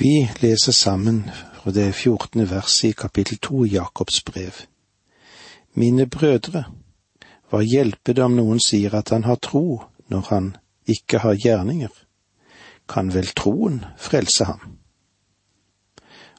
Vi leser sammen fra det fjortende verset i kapittel to i Jakobs brev. Mine brødre, hva hjelper det om noen sier at han har tro når han ikke har gjerninger? Kan vel troen frelse ham?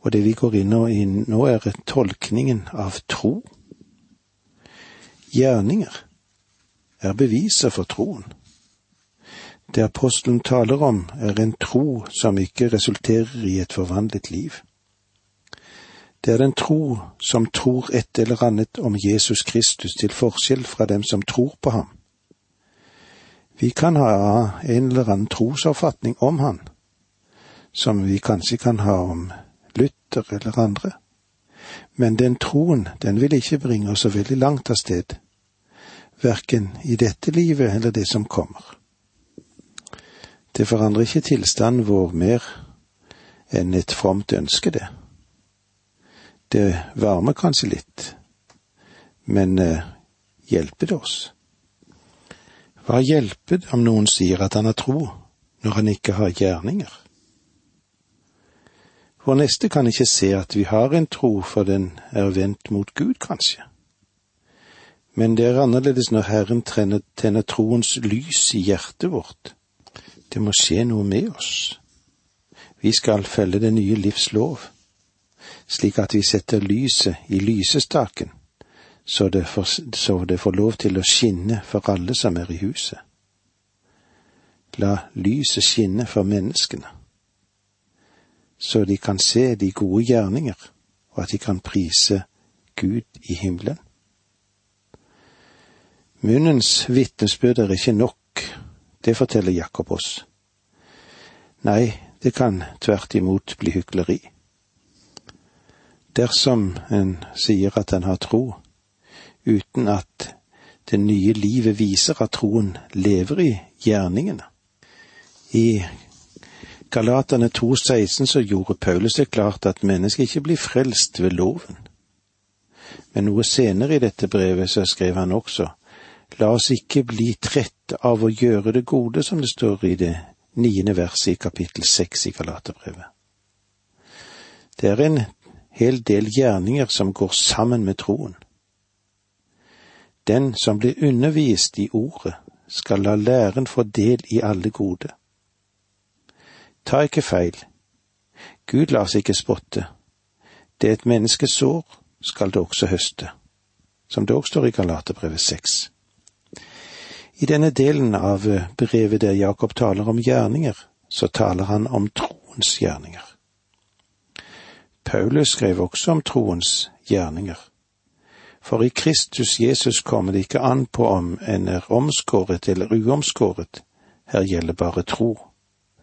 Og det vi går inn i nå, er tolkningen av tro. Gjerninger er beviser for troen. Det apostelen taler om, er en tro som ikke resulterer i et forvandlet liv. Det er den tro som tror et eller annet om Jesus Kristus, til forskjell fra dem som tror på ham. Vi kan ha en eller annen trosoppfatning om han, som vi kanskje kan ha om Luther eller andre, men den troen, den vil ikke bringe oss så veldig langt av sted, verken i dette livet eller det som kommer. Det forandrer ikke tilstanden vår mer enn et fromt ønske, det. Det varmer kanskje litt, men eh, hjelper det oss? Hva hjelper det om noen sier at han har tro, når han ikke har gjerninger? Vår neste kan ikke se at vi har en tro, for den er vendt mot Gud, kanskje. Men det er annerledes når Herren tenner troens lys i hjertet vårt det må skje noe med oss. Vi skal følge det nye livs lov, slik at vi setter lyset i lysestaken, så det, får, så det får lov til å skinne for alle som er i huset. La lyset skinne for menneskene, så de kan se de gode gjerninger, og at de kan prise Gud i himmelen. Munnens vitnesbyrd er ikke nok det forteller Jakob oss. Nei, det kan tvert imot bli hykleri. Dersom en sier at en har tro, uten at det nye livet viser at troen lever i gjerningene. I Galatane 2,16 så gjorde Paulus det klart at mennesket ikke blir frelst ved loven. Men noe senere i dette brevet så skrev han også La oss ikke bli trett av å gjøre det gode, som det står i det niende verset i kapittel seks i Galaterbrevet. Det er en hel del gjerninger som går sammen med troen. Den som blir undervist i ordet, skal la læren få del i alle gode. Ta ikke feil. Gud lar seg ikke spotte. Det et menneske sår, skal det også høste, som det også står i Galaterbrevet seks. I denne delen av eh, brevet der Jakob taler om gjerninger, så taler han om troens gjerninger. Paulus skrev også om troens gjerninger. For i Kristus Jesus kommer det ikke an på om en er omskåret eller uomskåret, her gjelder bare tro,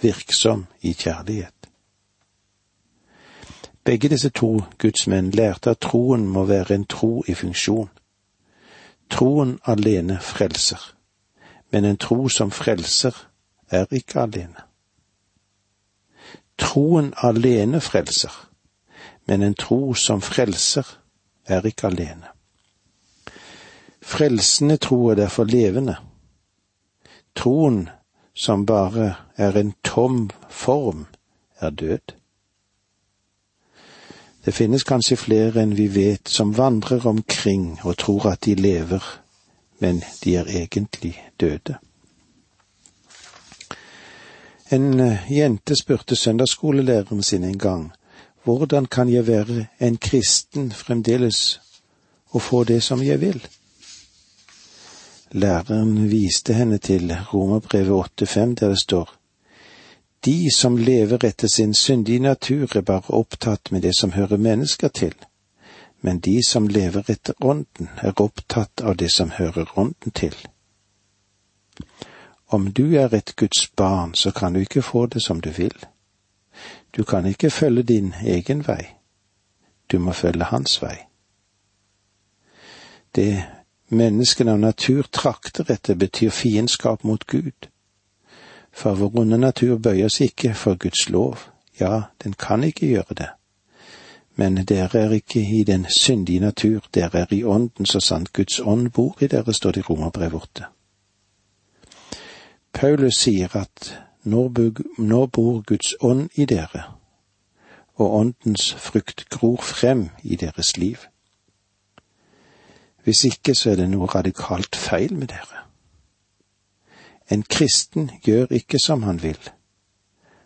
virksom i kjærlighet. Begge disse to gudsmenn lærte at troen må være en tro i funksjon. Troen alene frelser men en tro som frelser er ikke alene. Troen alene frelser, men en tro som frelser er ikke alene. Frelsende tro er derfor levende. Troen som bare er en tom form, er død. Det finnes kanskje flere enn vi vet som vandrer omkring og tror at de lever men de er egentlig døde. En eh, jente spurte søndagsskolelæreren sin en gang hvordan kan jeg være en kristen fremdeles og få det som jeg vil? Læreren viste henne til Romerbrevet 8,5 der det står De som lever etter sin syndige natur er bare opptatt med det som hører mennesker til men de som lever etter Ånden, er opptatt av det som hører Ånden til. Om du er et Guds barn, så kan du ikke få det som du vil. Du kan ikke følge din egen vei. Du må følge hans vei. Det menneskene av natur trakter etter, betyr fiendskap mot Gud. For vår onde natur bøyer seg ikke for Guds lov. Ja, den kan ikke gjøre det men dere er ikke i den syndige natur, dere er i ånden så sant Guds ånd bor i dere, står det i Romerbrevet 8. Paulus sier at nå bor Guds ånd i dere, og åndens frukt gror frem i deres liv. Hvis ikke så er det noe radikalt feil med dere. En kristen gjør ikke som han vil.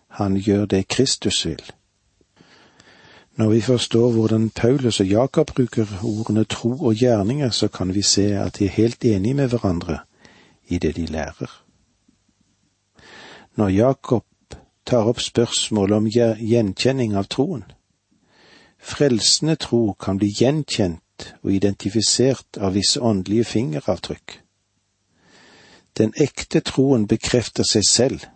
Han gjør det Kristus vil. Når vi forstår hvordan Paulus og Jakob bruker ordene tro og gjerninger, så kan vi se at de er helt enige med hverandre i det de lærer. Når Jakob tar opp spørsmålet om gjenkjenning av troen. Frelsende tro kan bli gjenkjent og identifisert av visse åndelige fingeravtrykk. Den ekte troen bekrefter seg selv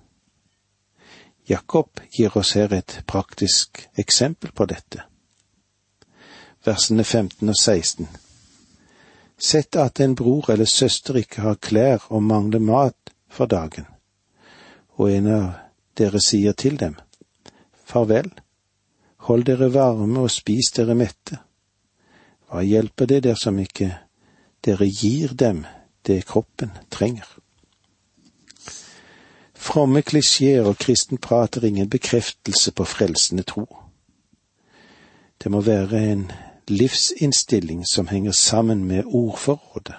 Jakob gir oss her et praktisk eksempel på dette. Versene 15 og 16. Sett at en bror eller søster ikke har klær og mangler mat for dagen, og en av dere sier til dem, Farvel, hold dere varme og spis dere mette. Hva hjelper det dersom ikke dere gir dem det kroppen trenger? Fromme klisjeer og kristen prat er ingen bekreftelse på frelsende tro. Det må være en livsinnstilling som henger sammen med ordforrådet.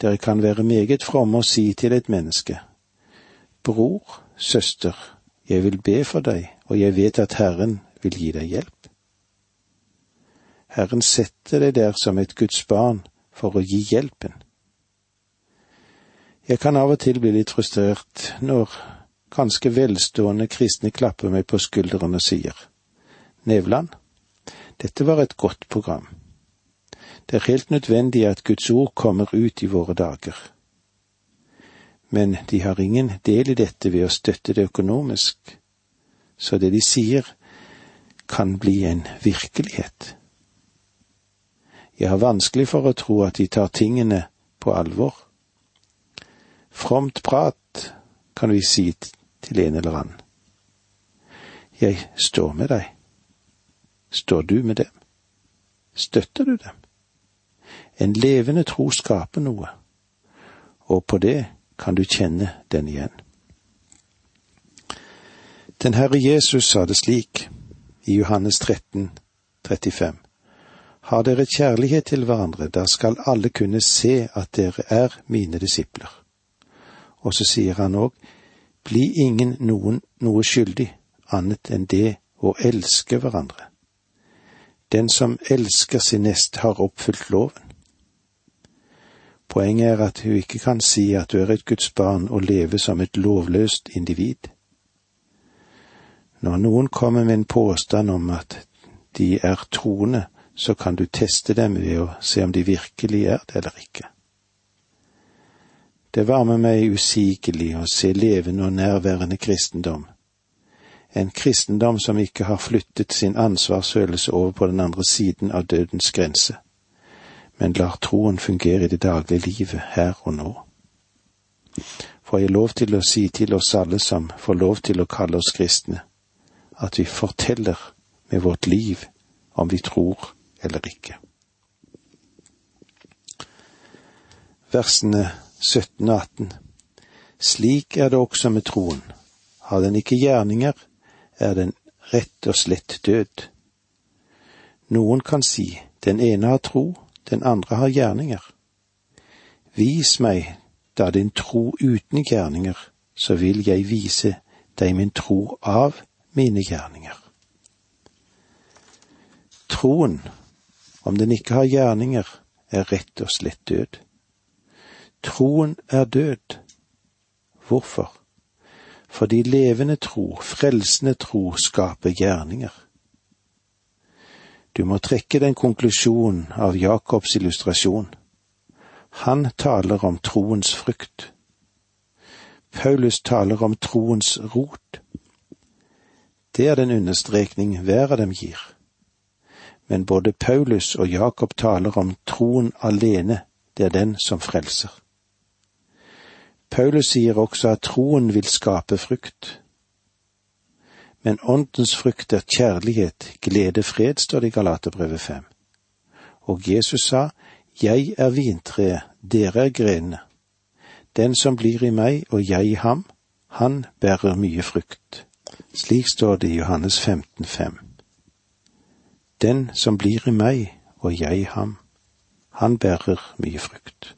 Dere kan være meget fromme og si til et menneske, Bror, søster, jeg vil be for deg, og jeg vet at Herren vil gi deg hjelp. Herren setter deg der som et Guds barn for å gi hjelpen. Jeg kan av og til bli litt frustrert når ganske velstående kristne klapper meg på skulderen og sier Nevland, dette var et godt program. Det er helt nødvendig at Guds ord kommer ut i våre dager. Men de har ingen del i dette ved å støtte det økonomisk, så det de sier, kan bli en virkelighet. Jeg har vanskelig for å tro at de tar tingene på alvor Fromt prat, kan vi si til en eller annen. Jeg står med deg. Står du med dem? Støtter du dem? En levende tro skaper noe, og på det kan du kjenne den igjen. Den Herre Jesus sa det slik i Johannes 13, 35. Har dere kjærlighet til hverandre, da skal alle kunne se at dere er mine disipler. Og så sier han òg, bli ingen noen noe skyldig annet enn det å elske hverandre. Den som elsker sin neste, har oppfylt loven. Poenget er at du ikke kan si at du er et Guds barn og leve som et lovløst individ. Når noen kommer med en påstand om at de er troende, så kan du teste dem ved å se om de virkelig er det eller ikke. Det varmer meg usigelig å se levende og nærværende kristendom. En kristendom som ikke har flyttet sin ansvarsfølelse over på den andre siden av dødens grense, men lar troen fungere i det daglige livet her og nå. Får jeg lov til å si til oss alle som får lov til å kalle oss kristne, at vi forteller med vårt liv om vi tror eller ikke. Versene 17 og 18. Slik er det også med troen. Har den ikke gjerninger, er den rett og slett død. Noen kan si, den ene har tro, den andre har gjerninger. Vis meg da din tro uten gjerninger, så vil jeg vise deg min tro av mine gjerninger. Troen, om den ikke har gjerninger, er rett og slett død. Troen er død. Hvorfor? Fordi levende tro, frelsende tro, skaper gjerninger. Du må trekke den konklusjonen av Jakobs illustrasjon. Han taler om troens frukt. Paulus taler om troens rot. Det er den understrekning hver av dem gir. Men både Paulus og Jakob taler om troen alene, det er den som frelser. Paulus sier også at troen vil skape frukt. Men åndens frukt er kjærlighet, glede, fred, står det i Galaterbrevet fem. Og Jesus sa, Jeg er vintreet, dere er grenene. Den som blir i meg og jeg i ham, han bærer mye frukt. Slik står det i Johannes 15, 5. Den som blir i meg og jeg i ham, han bærer mye frukt.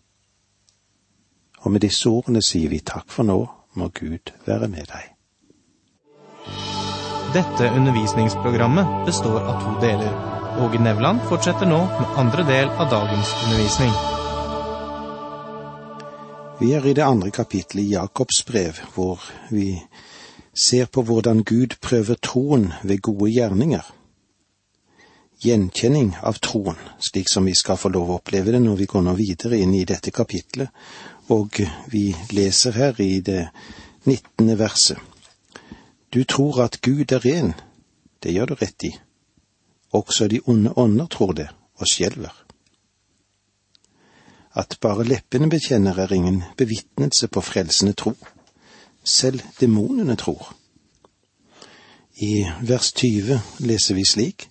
Og med disse ordene sier vi takk for nå, må Gud være med deg. Dette undervisningsprogrammet består av to deler. Åge Nevland fortsetter nå med andre del av dagens undervisning. Vi er i det andre kapittelet i Jakobs brev, hvor vi ser på hvordan Gud prøver troen ved gode gjerninger. Gjenkjenning av troen, slik som vi skal få lov å oppleve det når vi går nå videre inn i dette kapitlet, og vi leser her i det nittende verset. Du tror at Gud er ren, det gjør du rett i. Også de onde ånder tror det, og skjelver. At bare leppene bekjenner er ingen bevitnelse på frelsende tro. Selv demonene tror. I vers 20 leser vi slik.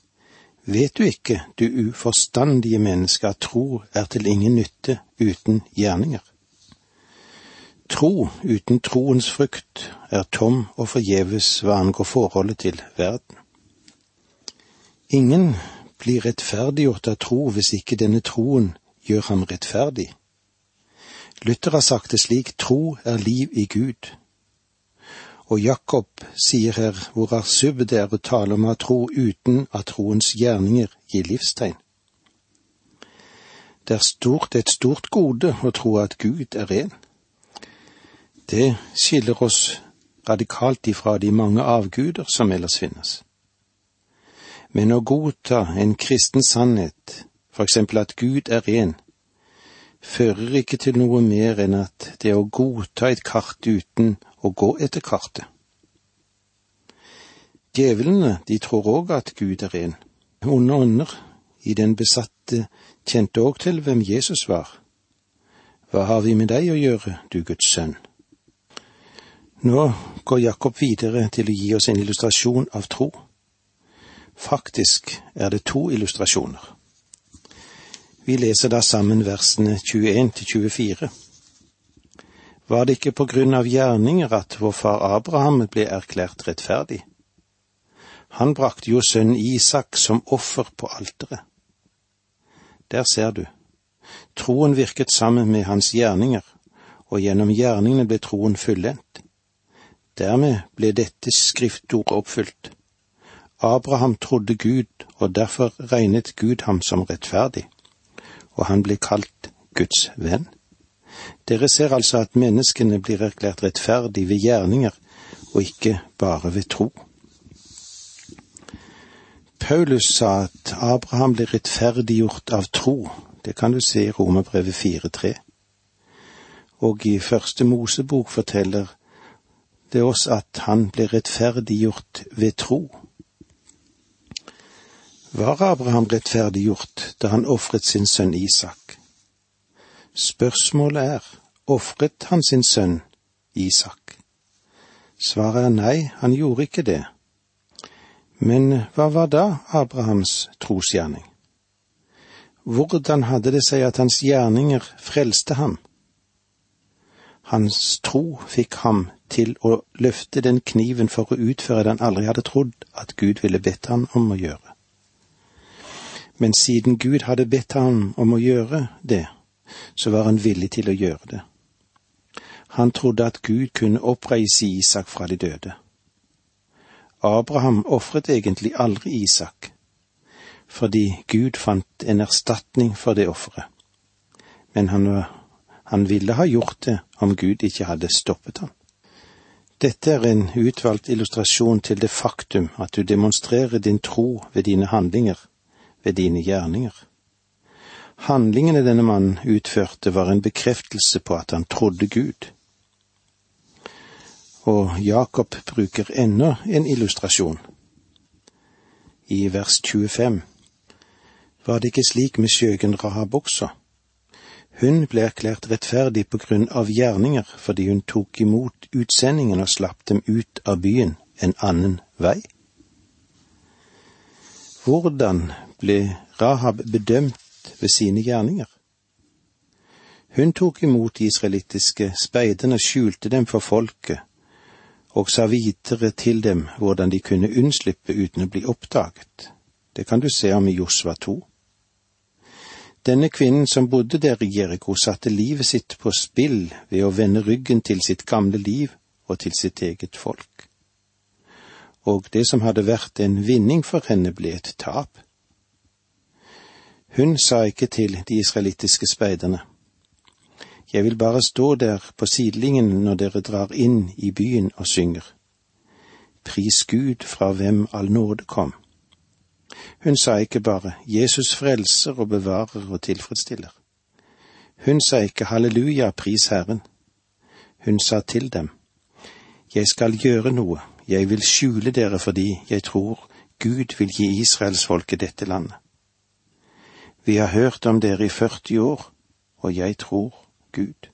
Vet du ikke, du uforstandige menneske, at tro er til ingen nytte uten gjerninger? Tro uten troens frukt er tom og forgjeves hva angår forholdet til verden. Ingen blir rettferdiggjort av tro hvis ikke denne troen gjør ham rettferdig. Luther har sagt det slik, tro er liv i Gud. Og Jakob sier her hvor arsubb det er å tale om å tro uten at troens gjerninger gir livstegn. Det er stort, et stort gode å tro at Gud er ren. Det skiller oss radikalt ifra de mange avguder som ellers finnes. Men å godta en kristen sannhet, for eksempel at Gud er ren, fører ikke til noe mer enn at det er å godta et kart uten å gå etter kartet. Djevlene, de tror òg at Gud er ren. Onde ånder i den besatte kjente òg til hvem Jesus var. Hva har vi med deg å gjøre, du Guds sønn? Nå går Jakob videre til å gi oss en illustrasjon av tro. Faktisk er det to illustrasjoner. Vi leser da sammen versene 21 til 24. Var det ikke på grunn av gjerninger at vår far Abraham ble erklært rettferdig? Han brakte jo sønnen Isak som offer på alteret. Der ser du. Troen virket sammen med hans gjerninger, og gjennom gjerningene ble troen fullendt. Dermed ble dette skriftordet oppfylt. Abraham trodde Gud, og derfor regnet Gud ham som rettferdig, og han ble kalt Guds venn. Dere ser altså at menneskene blir erklært rettferdig ved gjerninger, og ikke bare ved tro. Paulus sa at Abraham ble rettferdiggjort av tro. Det kan du se i Romerbrevet 4.3. Og i Første Mosebok forteller det oss at han ble rettferdiggjort ved tro. Var Abraham rettferdiggjort da han ofret sin sønn Isak? Spørsmålet er, ofret han sin sønn Isak? Svaret er nei, han gjorde ikke det. Men hva var da Abrahams trosgjerning? Hvordan hadde det seg at hans gjerninger frelste ham? Hans tro fikk ham til å løfte den kniven for å utføre det han aldri hadde trodd at Gud ville bedt ham om å gjøre. Men siden Gud hadde bedt ham om å gjøre det, så var han villig til å gjøre det. Han trodde at Gud kunne oppreise Isak fra de døde. Abraham ofret egentlig aldri Isak, fordi Gud fant en erstatning for det offeret. Men han, han ville ha gjort det om Gud ikke hadde stoppet ham. Dette er en utvalgt illustrasjon til det faktum at du demonstrerer din tro ved dine handlinger, ved dine gjerninger. Handlingene denne mannen utførte, var en bekreftelse på at han trodde Gud. Og Jakob bruker enda en illustrasjon. I vers 25 var det ikke slik med skjøgen Rahab også. Hun ble erklært rettferdig på grunn av gjerninger fordi hun tok imot utsendingen og slapp dem ut av byen en annen vei. Hvordan ble Rahab bedømt ved sine gjerninger. Hun tok imot de israelittiske speiderne skjulte dem for folket, og sa videre til dem hvordan de kunne unnslippe uten å bli oppdaget. Det kan du se om i Josva 2. Denne kvinnen som bodde der i Jeriko, satte livet sitt på spill ved å vende ryggen til sitt gamle liv og til sitt eget folk. Og det som hadde vært en vinning for henne, ble et tap. Hun sa ikke til de israelittiske speiderne, Jeg vil bare stå der på sidelinjen når dere drar inn i byen og synger. Pris Gud fra hvem all nåde kom. Hun sa ikke bare Jesus frelser og bevarer og tilfredsstiller. Hun sa ikke halleluja, pris Herren. Hun sa til dem, Jeg skal gjøre noe, jeg vil skjule dere fordi jeg tror Gud vil gi israelsfolket dette landet. Vi har hørt om dere i 40 år, og jeg tror Gud.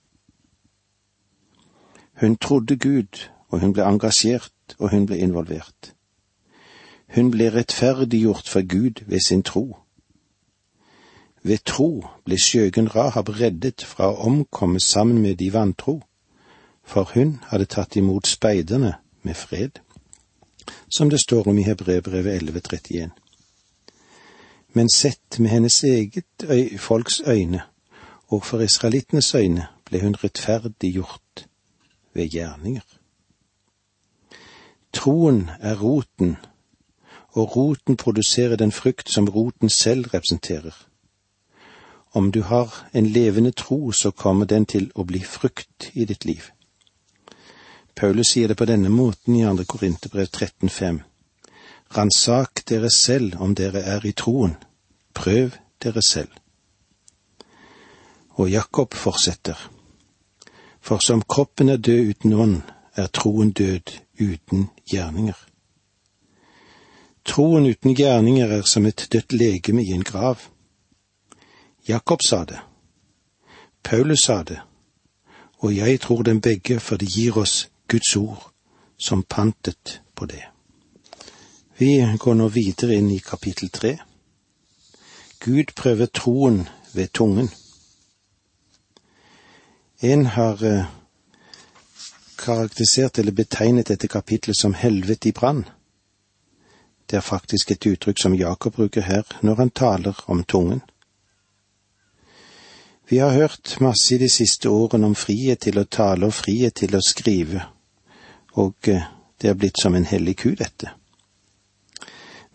Hun trodde Gud, og hun ble engasjert, og hun ble involvert. Hun ble rettferdiggjort for Gud ved sin tro. Ved tro ble skjøgen Rahab reddet fra å omkomme sammen med de vantro, for hun hadde tatt imot speiderne med fred, som det står om i Hebrebrevet 1131. Men sett med hennes eget øy, folks øyne, og for israelittenes øyne, ble hun rettferdiggjort ved gjerninger. Troen er roten og roten produserer den frukt som roten selv representerer. Om du har en levende tro, så kommer den til å bli frukt i ditt liv. Paulus sier det på denne måten i 2. Korinterbrev 13,5. Ransak dere selv om dere er i troen. Prøv dere selv. Og Jakob fortsetter. For som kroppen er død uten ånd, er troen død uten gjerninger. Troen uten gjerninger er som et dødt legeme i en grav. Jakob sa det. Paulus sa det. Og jeg tror dem begge, for det gir oss Guds ord som pantet på det. Vi går nå videre inn i kapittel tre. Gud prøver troen ved tungen. En har eh, karakterisert eller betegnet dette kapitlet som helvete i brann. Det er faktisk et uttrykk som Jakob bruker her når han taler om tungen. Vi har hørt masse i de siste årene om frihet til å tale og frihet til å skrive, og eh, det er blitt som en hellig ku, dette.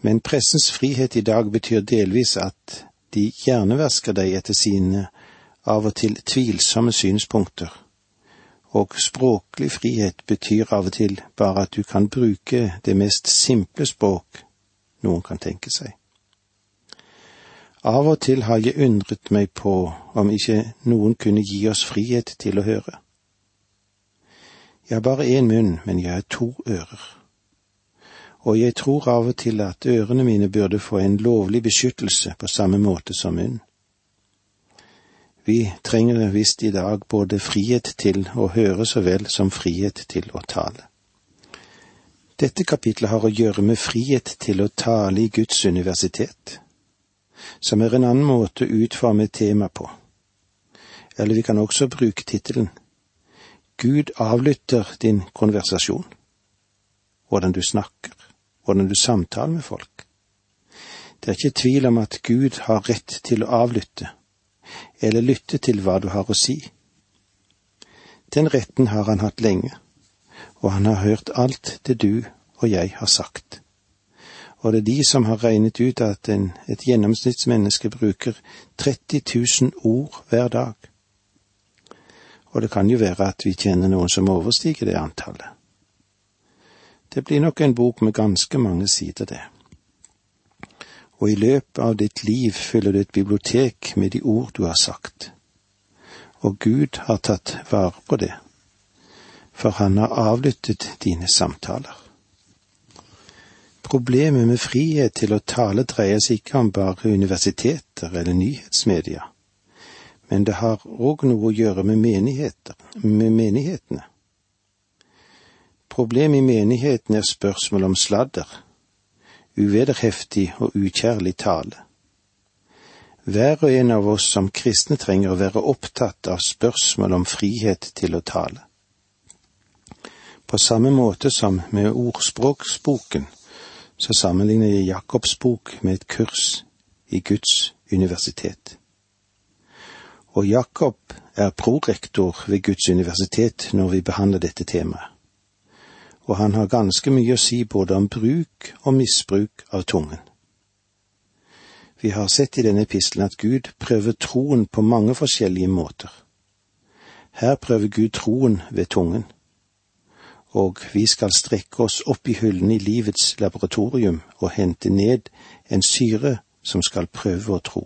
Men pressens frihet i dag betyr delvis at de hjernevasker deg etter sine av og til tvilsomme synspunkter, og språklig frihet betyr av og til bare at du kan bruke det mest simple språk noen kan tenke seg. Av og til har jeg undret meg på om ikke noen kunne gi oss frihet til å høre. Jeg har bare én munn, men jeg har to ører. Og jeg tror av og til at ørene mine burde få en lovlig beskyttelse på samme måte som munnen. Vi trenger visst i dag både frihet til å høre så vel som frihet til å tale. Dette kapitlet har å gjøre med frihet til å tale i Guds universitet, som er en annen måte å utforme et tema på. Eller vi kan også bruke tittelen Gud avlytter din konversasjon, hvordan du snakker, hvordan du samtaler med folk. Det er ikke tvil om at Gud har rett til å avlytte eller lytte til hva du har å si. Den retten har han hatt lenge, og han har hørt alt det du og jeg har sagt. Og det er de som har regnet ut at en, et gjennomsnittsmenneske bruker 30 000 ord hver dag. Og det kan jo være at vi kjenner noen som overstiger det antallet. Det blir nok en bok med ganske mange sider, det og i løpet av ditt liv fyller du et bibliotek med de ord du har sagt. Og Gud har tatt vare på det, for han har avlyttet dine samtaler. Problemet med frihet til å tale dreier seg ikke om bare universiteter eller nyhetsmedia, men det har òg noe å gjøre med med menighetene. Problemet i menigheten er spørsmål om sladder, uvederheftig og ukjærlig tale. Hver og en av oss som kristne trenger å være opptatt av spørsmål om frihet til å tale. På samme måte som med ordspråksboken, så sammenligner jeg Jakobs bok med et kurs i Guds universitet. Og Jakob er prorektor ved Guds universitet når vi behandler dette temaet. Og han har ganske mye å si både om bruk og misbruk av tungen. Vi har sett i denne epistelen at Gud prøver troen på mange forskjellige måter. Her prøver Gud troen ved tungen og vi skal strekke oss opp i hyllene i livets laboratorium og hente ned en syre som skal prøve å tro.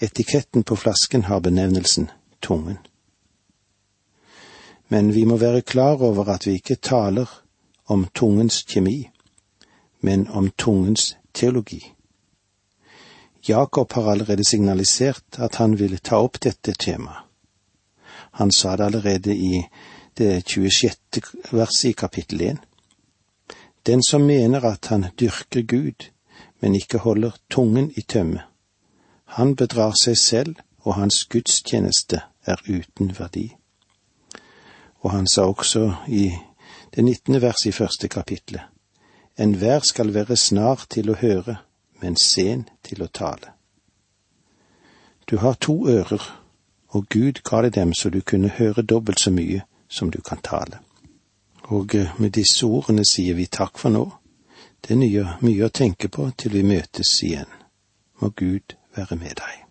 Etiketten på flasken har benevnelsen tungen. Men vi må være klar over at vi ikke taler om tungens kjemi, men om tungens teologi. Jakob har allerede signalisert at han ville ta opp dette temaet. Han sa det allerede i det 26. verset i kapittel 1. Den som mener at han dyrker Gud, men ikke holder tungen i tømme, han bedrar seg selv, og hans gudstjeneste er uten verdi. Og han sa også i det nittende verset i første kapitlet, enhver skal være snar til å høre, men sen til å tale. Du har to ører, og Gud ga deg dem så du kunne høre dobbelt så mye som du kan tale. Og eh, med disse ordene sier vi takk for nå. Det er mye, å tenke på til vi møtes igjen. Må Gud være med deg.